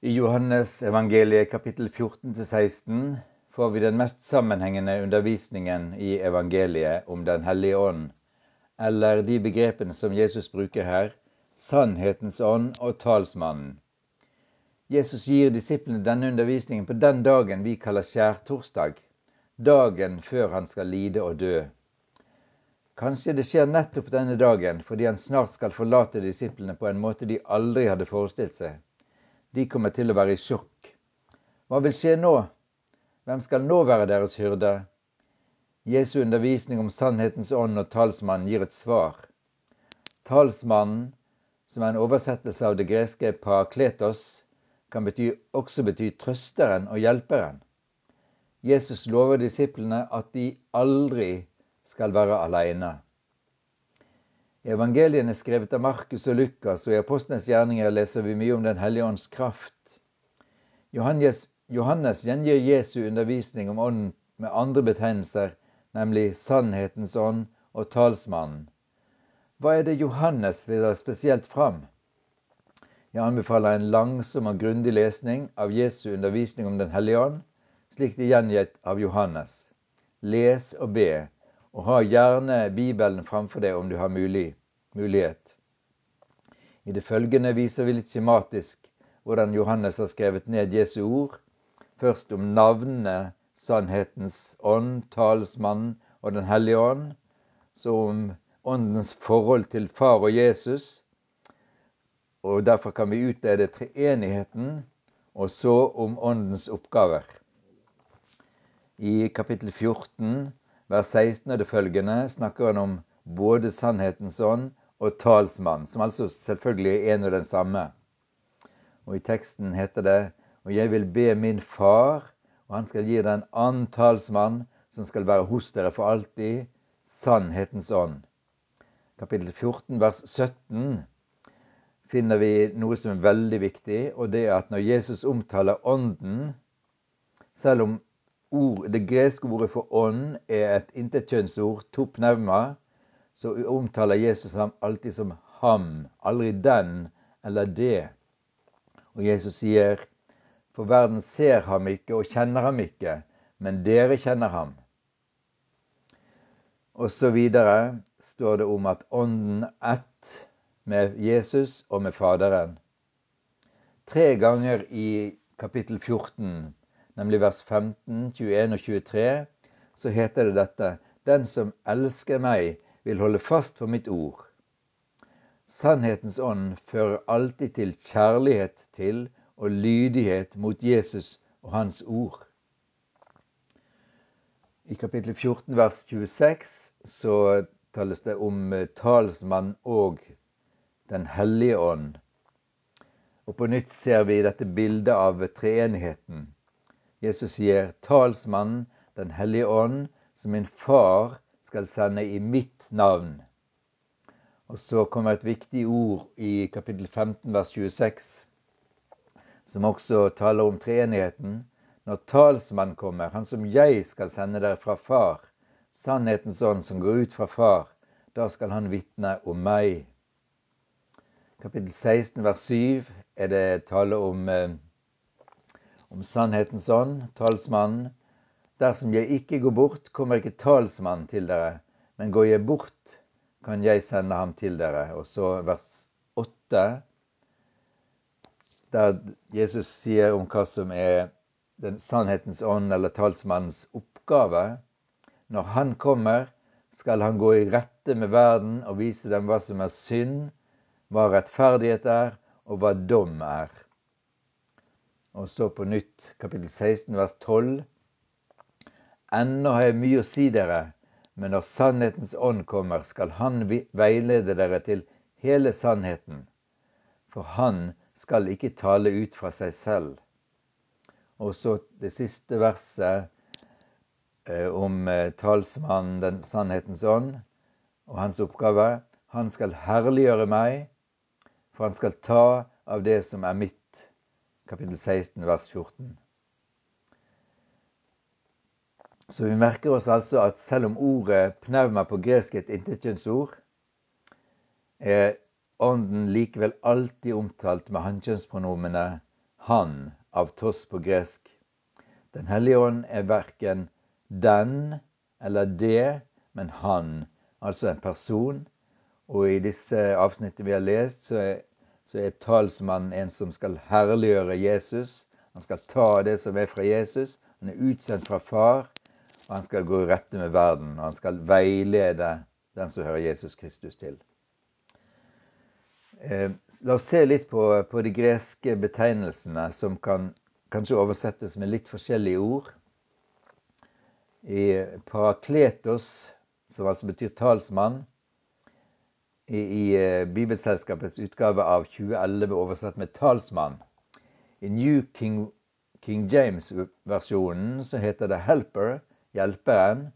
I Johannes evangeliet kapittel 14-16 får vi den mest sammenhengende undervisningen i evangeliet om Den hellige ånd, eller de begrepene som Jesus bruker her, sannhetens ånd og talsmannen. Jesus gir disiplene denne undervisningen på den dagen vi kaller skjærtorsdag, dagen før han skal lide og dø. Kanskje det skjer nettopp denne dagen fordi han snart skal forlate disiplene på en måte de aldri hadde forestilt seg. De kommer til å være i sjokk. Hva vil skje nå? Hvem skal nå være deres hyrde? Jesu undervisning om sannhetens ånd og talsmannen gir et svar. Talsmannen, som er en oversettelse av det greske parakletos, kan bety, også bety trøsteren og hjelperen. Jesus lover disiplene at de aldri skal være Evangeliene skrevet av Markus og Lukas, og i Apostlenes gjerninger leser vi mye om Den hellige ånds kraft. Johannes, Johannes gjengir Jesu undervisning om ånden med andre betegnelser, nemlig sannhetens ånd og talsmannen. Hva er det Johannes vil ha spesielt fram? Jeg anbefaler en langsom og grundig lesning av Jesu undervisning om Den hellige ånd, slik det er gjengitt av Johannes. Les og be, og ha gjerne Bibelen framfor deg om du har mulig, mulighet. I det følgende viser vi litt skjematisk hvordan Johannes har skrevet ned Jesu ord. Først om navnene sannhetens ånd, talsmannen og Den hellige ånd. Så om åndens forhold til far og Jesus. Og derfor kan vi utlede treenigheten. Og så om åndens oppgaver. I kapittel 14 vers 16 og det følgende snakker han om både sannhetens ånd og talsmann, som altså selvfølgelig er en og den samme. Og I teksten heter det og jeg vil be min far, og han skal gi deg en annen talsmann som skal være hos dere for alltid, sannhetens ånd. Kapittel 14 vers 17 finner vi noe som er veldig viktig, og det er at når Jesus omtaler ånden, selv om ord, det greske ordet for ånd er et intetkjønnsord, topneuma, så omtaler Jesus ham alltid som ham, aldri den eller det. Og Jesus sier, for verden ser ham ikke og kjenner ham ikke, men dere kjenner ham. Og så videre står det om at ånden ett med Jesus og med Faderen. Tre ganger i kapittel 14 nemlig vers 15, 21 og 23, så heter det dette Den som elsker meg, vil holde fast på mitt ord. Sannhetens ånd fører alltid til kjærlighet til og lydighet mot Jesus og hans ord. I kapittel 14 vers 26 så tales det om talsmann og Den hellige ånd. Og på nytt ser vi dette bildet av treenigheten. Jesus sier, 'Talsmannen, Den hellige ånd, som min far skal sende i mitt navn'. Og så kommer et viktig ord i kapittel 15, vers 26, som også taler om treenigheten. Når talsmannen kommer, han som jeg skal sende dere fra far, sannhetens ånd som går ut fra far, da skal han vitne om meg. Kapittel 16, vers 7 er det tale om eh, om sannhetens ånd, talsmannen. Dersom jeg ikke går bort, kommer ikke talsmannen til dere, men går jeg bort, kan jeg sende ham til dere. Og så vers 8, der Jesus sier om hva som er den sannhetens ånd eller talsmannens oppgave. Når han kommer, skal han gå i rette med verden og vise dem hva som er synd, hva rettferdighet er, og hva dom er. Og så på nytt kapittel 16 vers 12. Ennå har jeg mye å si dere, men når sannhetens ånd kommer, skal han veilede dere til hele sannheten. For han skal ikke tale ut fra seg selv. Og så det siste verset eh, om eh, talsmannen, den sannhetens ånd, og hans oppgave. Han skal herliggjøre meg, for han skal ta av det som er mitt kapittel 16, vers 14. Så vi merker oss altså at selv om ordet pneuma på gresk er et intetkjønnsord, er ånden likevel alltid omtalt med hankjønnspronomene han, av toss på gresk. Den hellige ånd er verken den eller det, men han, altså en person. Og i disse avsnittene vi har lest, så er, så er talsmannen en som skal herliggjøre Jesus. Han skal ta det som er fra Jesus. Han er utsendt fra far, og han skal gå i rette med verden. Og han skal veilede dem som hører Jesus Kristus til. Eh, la oss se litt på, på de greske betegnelsene som kan kanskje oversettes med litt forskjellige ord. I parakletos, som altså betyr talsmann, i, i eh, Bibelselskapets utgave av 2011 oversatt med talsmann. I New King, King James-versjonen så heter det 'helper', hjelperen.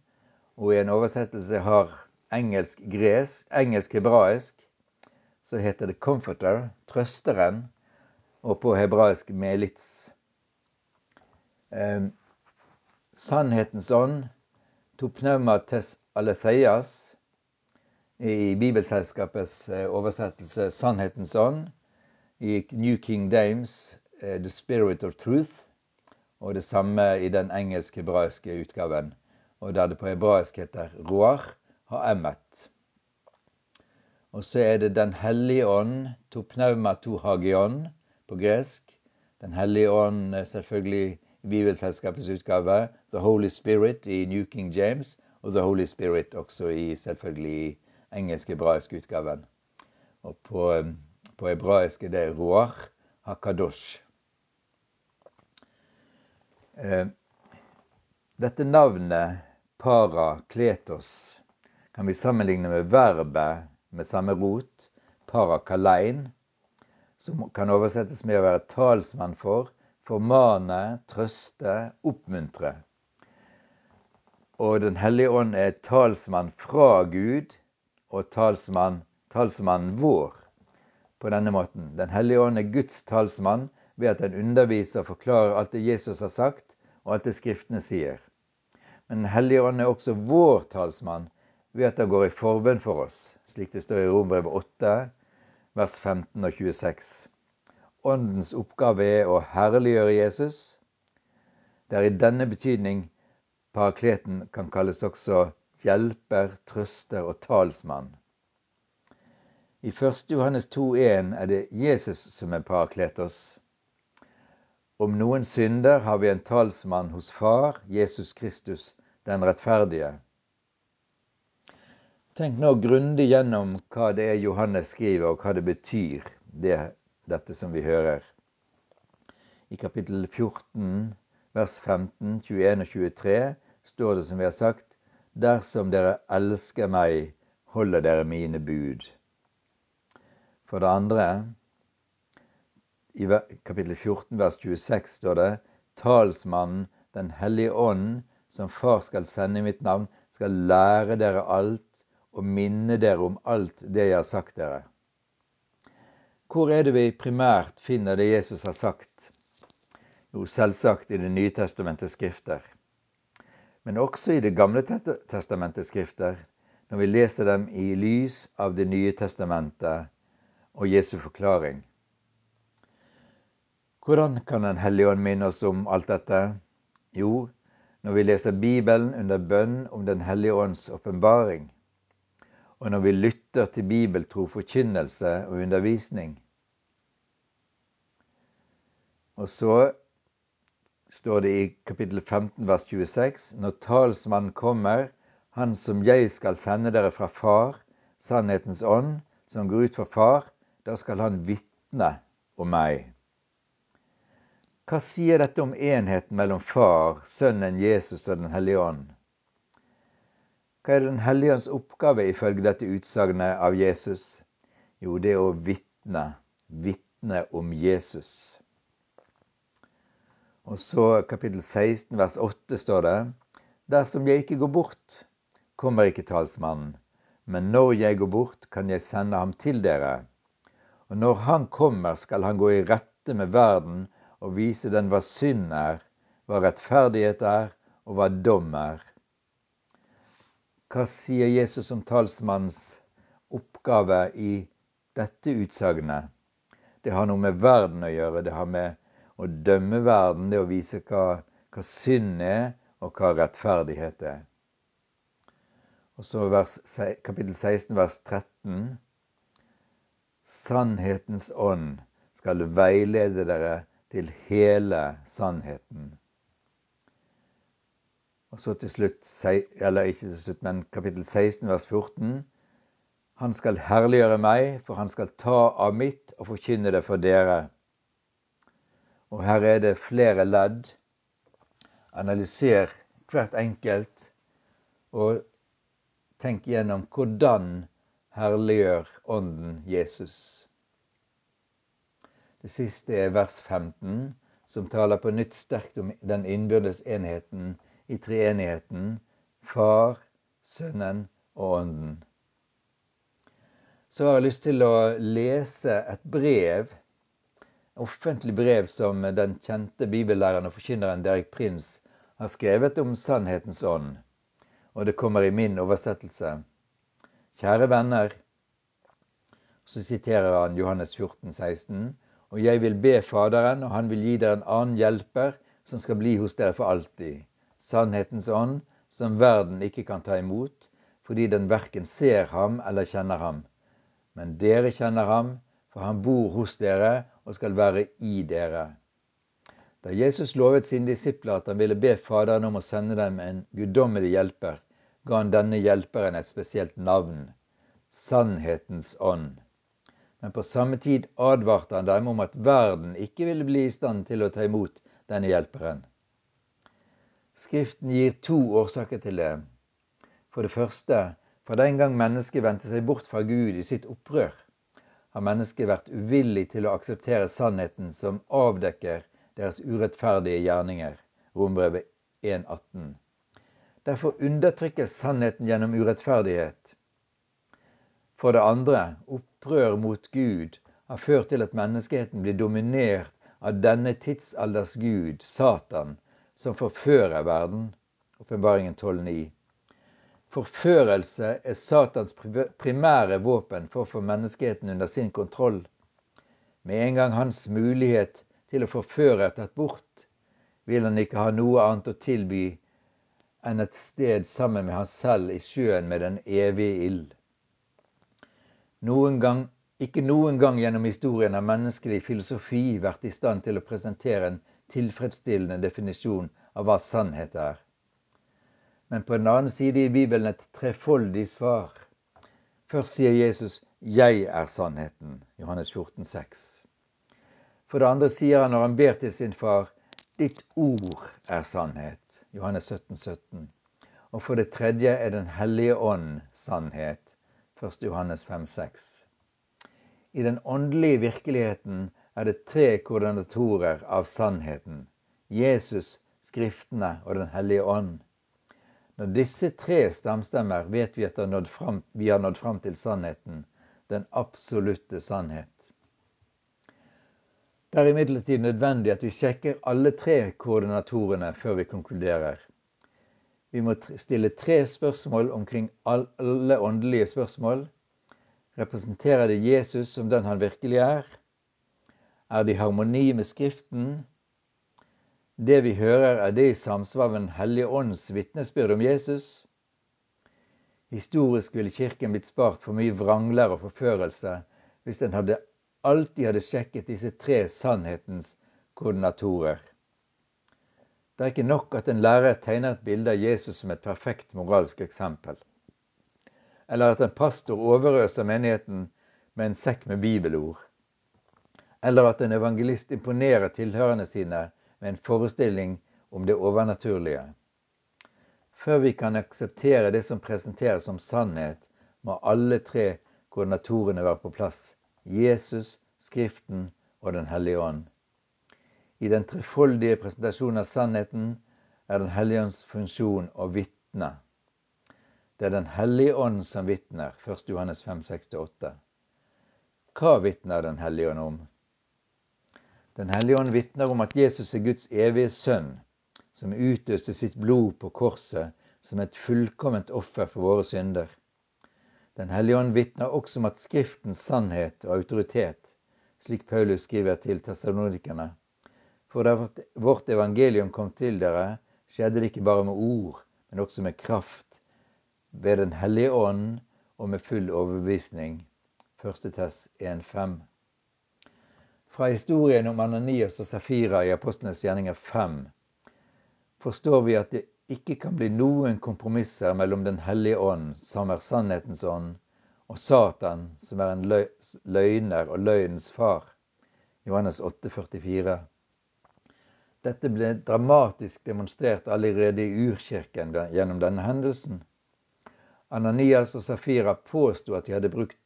Og i en oversettelse har engelsk-gresk, engelsk-hebraisk så heter det 'comforter', trøsteren, og på hebraisk 'melitz'. Eh, sannhetens ånd, topneumates aletheias, i Bibelselskapets eh, oversettelse 'Sannhetens ånd', i New King Dames eh, 'The Spirit of Truth', og det samme i den engelsk-hebraiske utgaven, og der det på hebraisk heter 'Roar ha'emet'. Og så er det Den hellige ånd, topnauma tohagion på gresk. Den hellige ånd selvfølgelig i Bibelselskapets utgave. The Holy Spirit i New King James. Og The Holy Spirit også i selvfølgelig i engelsk-hebraisk utgaven. Og på, på hebraisk er det Roar Hakadosh. Eh, dette navnet parakletos kan vi sammenligne med verbet med samme rot, parakalein, som kan oversettes med å være talsmann for, formane, trøste, oppmuntre. Og Den hellige ånd er talsmann fra Gud og talsmann, talsmannen vår på denne måten. Den hellige ånd er Guds talsmann ved at den underviser og forklarer alt det Jesus har sagt, og alt det Skriftene sier. Men Den hellige ånd er også vår talsmann ved at han går i forbønn for oss, slik det står i Rombrevet 8, vers 15 og 26. Åndens oppgave er å herliggjøre Jesus. Det er i denne betydning parakleten kan kalles også hjelper, trøster og talsmann. I 1. Johannes 2,1 er det Jesus som er parakletos. Om noen synder har vi en talsmann hos Far, Jesus Kristus, den rettferdige. Tenk nå grundig gjennom hva det er Johannes skriver, og hva det betyr, det, dette som vi hører. I kapittel 14, vers 15, 21 og 23 står det som vi har sagt, Dersom dere elsker meg, holder dere mine bud. For det andre, i kapittel 14, vers 26 står det, Talsmannen, Den hellige ånd, som Far skal sende i mitt navn, skal lære dere alt og minne dere om alt det jeg har sagt dere. Hvor er det vi primært finner det Jesus har sagt? Jo, selvsagt i Det nye testamentets skrifter. Men også i Det gamle testamentets skrifter, når vi leser dem i lys av Det nye testamentet og Jesu forklaring. Hvordan kan Den hellige ånd minne oss om alt dette? Jo, når vi leser Bibelen under bønn om Den hellige ånds åpenbaring og når vi lytter til bibeltro forkynnelse og undervisning. Og så står det i kapittel 15 vers 26.: Når talsmannen kommer, han som jeg skal sende dere fra Far, sannhetens ånd, som går ut fra Far, da skal han vitne om meg. Hva sier dette om enheten mellom Far, Sønnen Jesus og Den hellige ånd? Hva er Den hellige ånds oppgave ifølge dette utsagnet av Jesus? Jo, det er å vitne. Vitne om Jesus. Og så kapittel 16 vers 8 står det Dersom jeg ikke går bort, kommer ikke talsmannen. Men når jeg går bort, kan jeg sende ham til dere. Og når han kommer, skal han gå i rette med verden og vise den hva synd er, hva rettferdighet er, og hva dom er. Hva sier Jesus om talsmannens oppgave i dette utsagnet? Det har noe med verden å gjøre. Det har med Å dømme verden, det å vise hva, hva synd er, og hva rettferdighet er. Og så vers, kapittel 16, vers 13. Sannhetens ånd skal veilede dere til hele sannheten. Og så til slutt, eller ikke til slutt, men kapittel 16, vers 14. Han skal herliggjøre meg, for han skal ta av mitt og forkynne det for dere. Og her er det flere ledd. Analyser hvert enkelt, og tenk gjennom hvordan herliggjør Ånden Jesus. Det siste er vers 15, som taler på nytt sterkt om den innbyrdes enheten i treenigheten Far, Sønnen og Ånden. Så har jeg lyst til å lese et brev, offentlig brev som den kjente bibellæreren og forkynneren Derek Prins har skrevet om sannhetens ånd. Og det kommer i min oversettelse. Kjære venner, så siterer han Johannes 14, 16. Og jeg vil be Faderen, og han vil gi dere en annen hjelper, som skal bli hos dere for alltid sannhetens ånd, som verden ikke kan ta imot, fordi den verken ser ham eller kjenner ham. Men dere kjenner ham, for han bor hos dere og skal være i dere. Da Jesus lovet sine disipler at han ville be Faderen om å sende dem en guddommelig hjelper, ga han denne hjelperen et spesielt navn Sannhetens ånd. Men på samme tid advarte han dem om at verden ikke ville bli i stand til å ta imot denne hjelperen. Skriften gir to årsaker til det. For det første, for den gang mennesket vendte seg bort fra Gud i sitt opprør, har mennesket vært uvillig til å akseptere sannheten som avdekker deres urettferdige gjerninger. Rombrevet 1,18. Derfor undertrykkes sannheten gjennom urettferdighet. For det andre, opprør mot Gud har ført til at menneskeheten blir dominert av denne tidsalders gud, Satan, som forfører verden. Åpenbaringen 12,9. Forførelse er Satans primære våpen for å få menneskeheten under sin kontroll. Med en gang hans mulighet til å forføre er tatt bort, vil han ikke ha noe annet å tilby enn et sted sammen med han selv i sjøen med den evige ild. Noen gang, ikke noen gang gjennom historien har menneskelig filosofi vært i stand til å presentere en tilfredsstillende definisjon av hva sannhet er. Men på den annen side i Bibelen et trefoldig svar. Først sier Jesus 'Jeg er sannheten', Johannes 14, 14,6. For det andre sier han når han ber til sin far 'Ditt ord er sannhet', Johannes 17, 17. Og for det tredje er Den hellige ånd sannhet, 1. Johannes 5, 6. I den åndelige virkeligheten er det tre koordinatorer av sannheten. Jesus, Skriftene og Den hellige ånd. Når disse tre stamstemmer, vet vi at vi har nådd fram til sannheten, den absolutte sannhet. Det er imidlertid nødvendig at vi sjekker alle tre koordinatorene før vi konkluderer. Vi må stille tre spørsmål omkring alle åndelige spørsmål. Representerer det Jesus som den han virkelig er? Er det i harmoni med Skriften? Det vi hører, er det i samsvar med Den hellige ånds vitnesbyrd om Jesus? Historisk ville Kirken blitt spart for mye vrangler og forførelse hvis den hadde, alltid hadde sjekket disse tre sannhetens koordinatorer. Det er ikke nok at en lærer tegner et bilde av Jesus som et perfekt moralsk eksempel, eller at en pastor overøser menigheten med en sekk med bibelord eller at en evangelist imponerer tilhørende sine med en forestilling om det overnaturlige. Før vi kan akseptere det som presenteres som sannhet, må alle tre koordinatorene være på plass Jesus, Skriften og Den hellige ånd. I den trefoldige presentasjonen av sannheten er Den hellige ånds funksjon å vitne. Det er Den hellige ånd som vitner, 1. Johannes 5, 6-8. Hva vitner Den hellige ånd om? Den hellige ånd vitner om at Jesus er Guds evige sønn, som utøste sitt blod på korset som et fullkomment offer for våre synder. Den hellige ånd vitner også om at Skriftens sannhet og autoritet, slik Paulus skriver til tessalonikerne, For da vårt evangelium kom til dere, skjedde det ikke bare med ord, men også med kraft, ved Den hellige ånd og med full overbevisning. 1. Tess 1,5. Fra historien om Ananias og Safira i Apostlenes gjerninger 5 forstår vi at det ikke kan bli noen kompromisser mellom Den hellige ånd, som er sannhetens ånd, og Satan, som er en løgner og løgnens far. Johannes 8, 44. Dette ble dramatisk demonstrert allerede i urkirken gjennom denne hendelsen. Ananias og Safira påsto at de hadde brukt,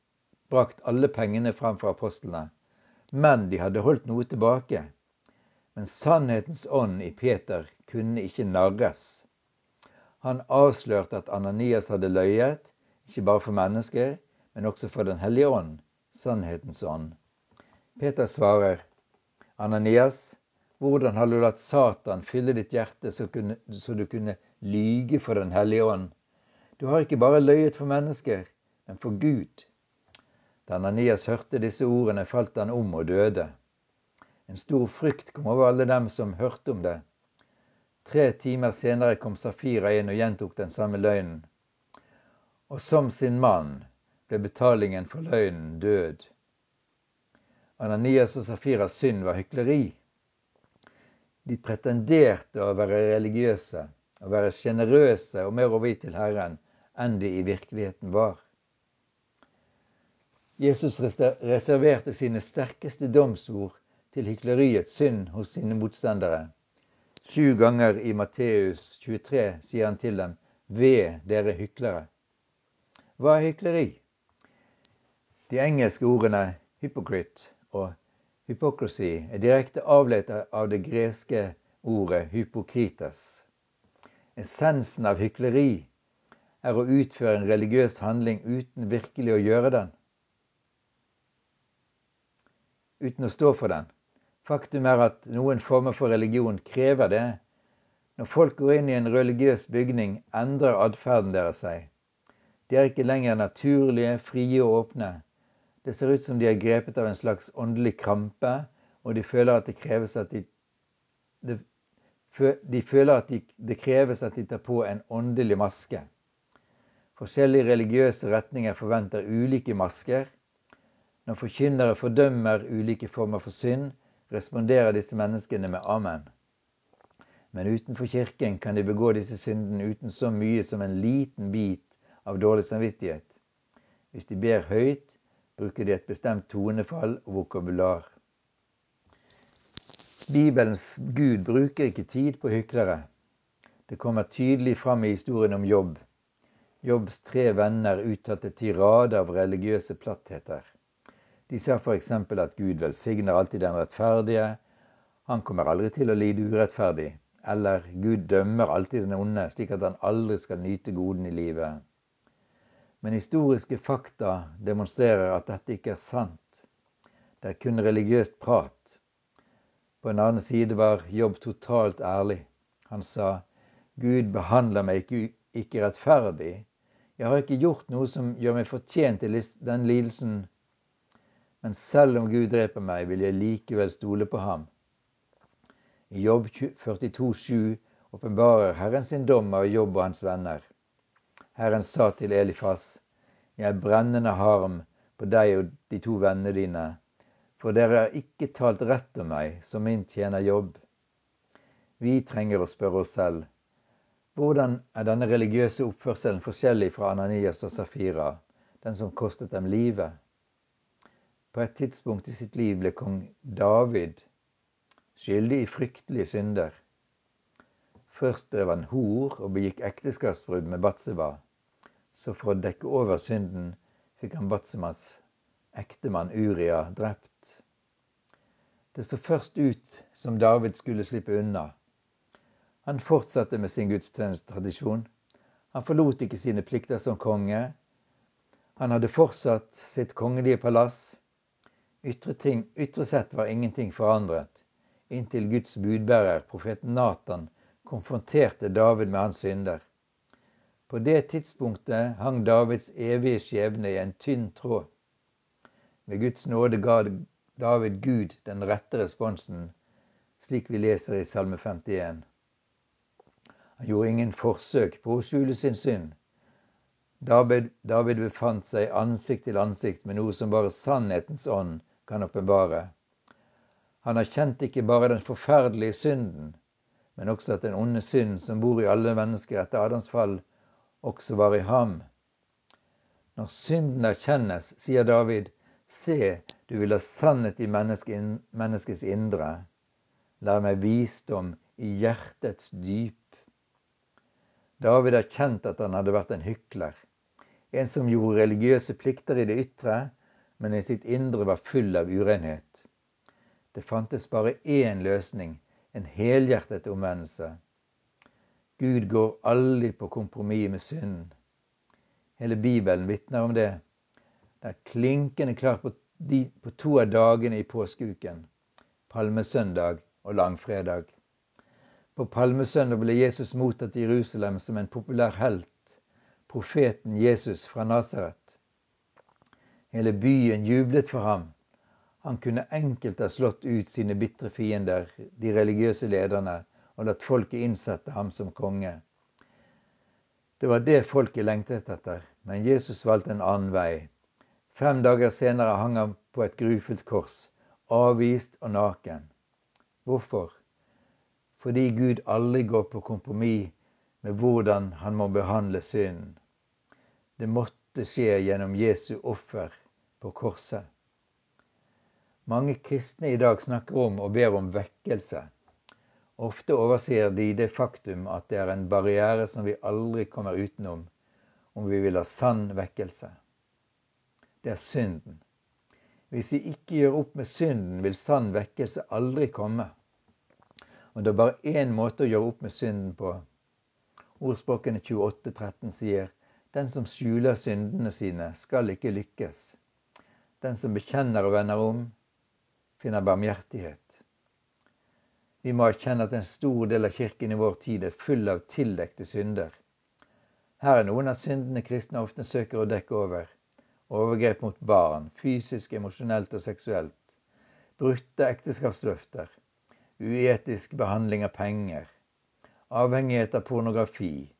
brakt alle pengene fram for apostlene, men de hadde holdt noe tilbake. Men sannhetens ånd i Peter kunne ikke narres. Han avslørte at Ananias hadde løyet, ikke bare for mennesker, men også for Den hellige ånd, sannhetens ånd. Peter svarer, Ananias, hvordan har du latt Satan fylle ditt hjerte så, kunne, så, du kunne lyge for Den hellige ånd? Du har ikke bare løyet for mennesker, men for Gud. Da Ananias hørte disse ordene, falt han om og døde. En stor frykt kom over alle dem som hørte om det. Tre timer senere kom Safira inn og gjentok den samme løgnen. Og som sin mann ble betalingen for løgnen død. Ananias og Safiras synd var hykleri. De pretenderte å være religiøse, å være sjenerøse og mer overgitt til Herren enn de i virkeligheten var. Jesus reserverte sine sterkeste domsord til hykleriets synd hos sine motstandere. Sju ganger i Matteus 23 sier han til dem, Ved dere hyklere. Hva er hykleri? De engelske ordene hypocrite og Hypocrisy er direkte avledet av det greske ordet hypokrites. Essensen av hykleri er å utføre en religiøs handling uten virkelig å gjøre den. Uten å stå for den. Faktum er at noen former for religion krever det. Når folk går inn i en religiøs bygning, endrer atferden deres seg. De er ikke lenger naturlige, frie og åpne. Det ser ut som de er grepet av en slags åndelig krampe, og de føler at det kreves at de, de, de føler at de, det kreves at de tar på en åndelig maske. Forskjellige religiøse retninger forventer ulike masker. Når forkynnere fordømmer ulike former for synd, responderer disse menneskene med amen. Men utenfor kirken kan de begå disse syndene uten så mye som en liten bit av dårlig samvittighet. Hvis de ber høyt, bruker de et bestemt tonefall og vokabular. Bibelens Gud bruker ikke tid på hyklere. Det kommer tydelig fram i historien om Jobb. Jobbs tre venner uttalte tirader av religiøse plattheter. De ser f.eks. at Gud velsigner alltid den rettferdige, han kommer aldri til å lide urettferdig, eller Gud dømmer alltid den onde, slik at han aldri skal nyte goden i livet. Men historiske fakta demonstrerer at dette ikke er sant. Det er kun religiøst prat. På en annen side var Jobb totalt ærlig. Han sa, Gud behandler meg ikke, ikke rettferdig. Jeg har ikke gjort noe som gjør meg fortjent til den lidelsen. Men selv om Gud dreper meg, vil jeg likevel stole på ham. I Jobb 42,7 åpenbarer Herren sin dom av Jobb og hans venner. Herren sa til Elifas, Jeg er brennende harm på deg og de to vennene dine, for dere har ikke talt rett om meg som min tjener jobb. Vi trenger å spørre oss selv, hvordan er denne religiøse oppførselen forskjellig fra Ananias og Safira, den som kostet dem livet? På et tidspunkt i sitt liv ble kong David skyldig i fryktelige synder. Først drev han hor og begikk ekteskapsbrudd med Batseba. Så for å dekke over synden fikk han Batsemas ektemann Uria drept. Det så først ut som David skulle slippe unna. Han fortsatte med sin gudstjenestetradisjon. Han forlot ikke sine plikter som konge. Han hadde fortsatt sitt kongelige palass. Ytre, ting, ytre sett var ingenting forandret, inntil Guds budbærer, profeten Natan, konfronterte David med hans synder. På det tidspunktet hang Davids evige skjebne i en tynn tråd. Med Guds nåde ga David Gud den rette responsen, slik vi leser i Salme 51. Han gjorde ingen forsøk på å skjule sin synd. David, David befant seg ansikt til ansikt med noe som bare sannhetens ånd kan åpenbare. Han har kjent ikke bare den forferdelige synden, men også at den onde synd som bor i alle mennesker etter Adams fall, også var i ham. Når synden erkjennes, sier David, se, du vil ha sannhet i menneskets indre. Lær meg visdom i hjertets dyp. David erkjente at han hadde vært en hykler, en som gjorde religiøse plikter i det ytre, men i sitt indre var full av urenhet. Det fantes bare én løsning, en helhjertet omvendelse. Gud går aldri på kompromiss med synden. Hele Bibelen vitner om det. Det er klinkende klart på, de, på to av dagene i påskeuken, palmesøndag og langfredag. På palmesøndag ble Jesus mottatt i Jerusalem som en populær helt, profeten Jesus fra Nasaret. Hele byen jublet for ham. Han kunne enkelt ha slått ut sine bitre fiender, de religiøse lederne, og latt folket innsette ham som konge. Det var det folket lengtet etter, men Jesus valgte en annen vei. Fem dager senere hang han på et grufullt kors, avvist og naken. Hvorfor? fordi Gud aldri går på kompromiss med hvordan han må behandle synden. Det måtte skje gjennom Jesu offer på korset. Mange kristne i dag snakker om og ber om vekkelse. Ofte overser de det faktum at det er en barriere som vi aldri kommer utenom om vi vil ha sann vekkelse. Det er synden. Hvis vi ikke gjør opp med synden, vil sann vekkelse aldri komme. Og det er bare én måte å gjøre opp med synden på. Ordspråkene 28, 13 sier den som skjuler syndene sine, skal ikke lykkes. Den som bekjenner og vender om, finner barmhjertighet. Vi må erkjenne at en stor del av kirken i vår tid er full av tildekte synder. Her er noen av syndene kristne ofte søker å dekke over. Overgrep mot barn, fysisk, emosjonelt og seksuelt. Brutte ekteskapsløfter uetisk behandling av penger, avhengighet av pornografi.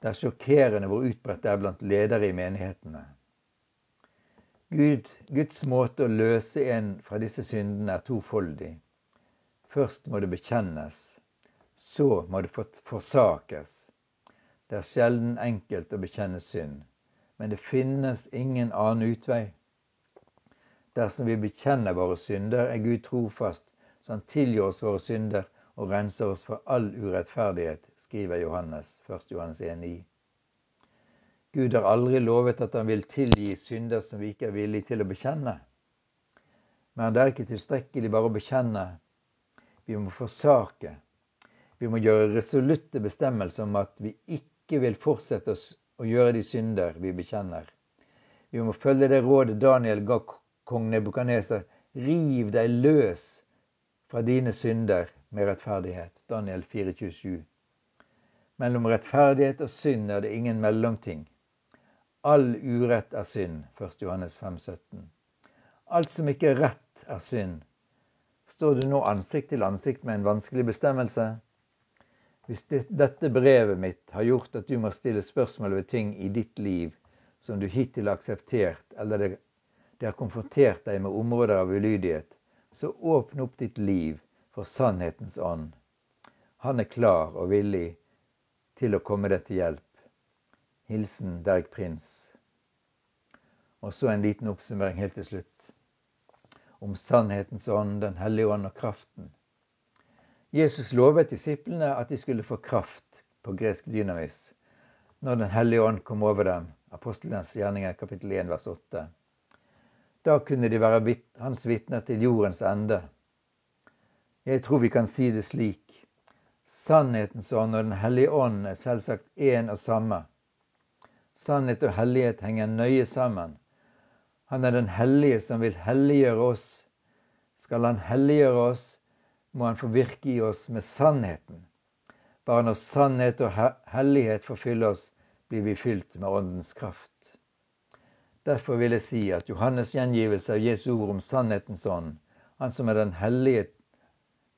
Det er sjokkerende hvor utbredt det er blant ledere i menighetene. Gud, Guds måte å løse en fra disse syndene er tofoldig. Først må det bekjennes, så må det forsakes. Det er sjelden enkelt å bekjenne synd, men det finnes ingen annen utvei. Dersom vi bekjenner våre synder, er Gud trofast så han tilgir oss våre synder og renser oss for all urettferdighet, skriver Johannes, 1. Johannes 1,9. Gud har aldri lovet at han vil tilgi synder som vi ikke er villige til å bekjenne. Men det er ikke tilstrekkelig bare å bekjenne. Vi må forsake. Vi må gjøre resolutte bestemmelser om at vi ikke vil fortsette å gjøre de synder vi bekjenner. Vi må følge det rådet Daniel ga kong Nebukaneser. Riv deg løs fra dine synder med rettferdighet. Daniel 4,27. Mellom rettferdighet og synd er det ingen mellomting. All urett er synd. 1. Johannes 5,17. Alt som ikke er rett, er synd. Står du nå ansikt til ansikt med en vanskelig bestemmelse? Hvis dette brevet mitt har gjort at du må stille spørsmål ved ting i ditt liv som du hittil har akseptert, eller det har konfrontert deg med områder av ulydighet, så åpne opp ditt liv for sannhetens ånd. Han er klar og villig til å komme deg til hjelp. Hilsen Derg Prins. Og så en liten oppsummering helt til slutt. Om sannhetens ånd, Den hellige ånd og kraften. Jesus lovet disiplene at de skulle få kraft, på gresk dynamis, når Den hellige ånd kom over dem. Apostelens gjerninger kapittel 1 vers 8. Da kunne de være hans vitner til jordens ende. Jeg tror vi kan si det slik. Sannhetens ånd og Den hellige ånd er selvsagt én og samme. Sannhet og hellighet henger nøye sammen. Han er den hellige som vil helliggjøre oss. Skal han helliggjøre oss, må han få virke i oss med sannheten. Bare når sannhet og hellighet forfyller oss, blir vi fylt med Åndens kraft. Derfor vil jeg si at Johannes' gjengivelse av Jesu ord om sannhetens ånd, han som er den hellige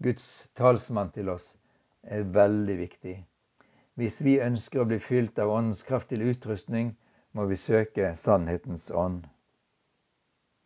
Guds talsmann til oss, er veldig viktig. Hvis vi ønsker å bli fylt av Åndens kraft til utrustning, må vi søke sannhetens ånd.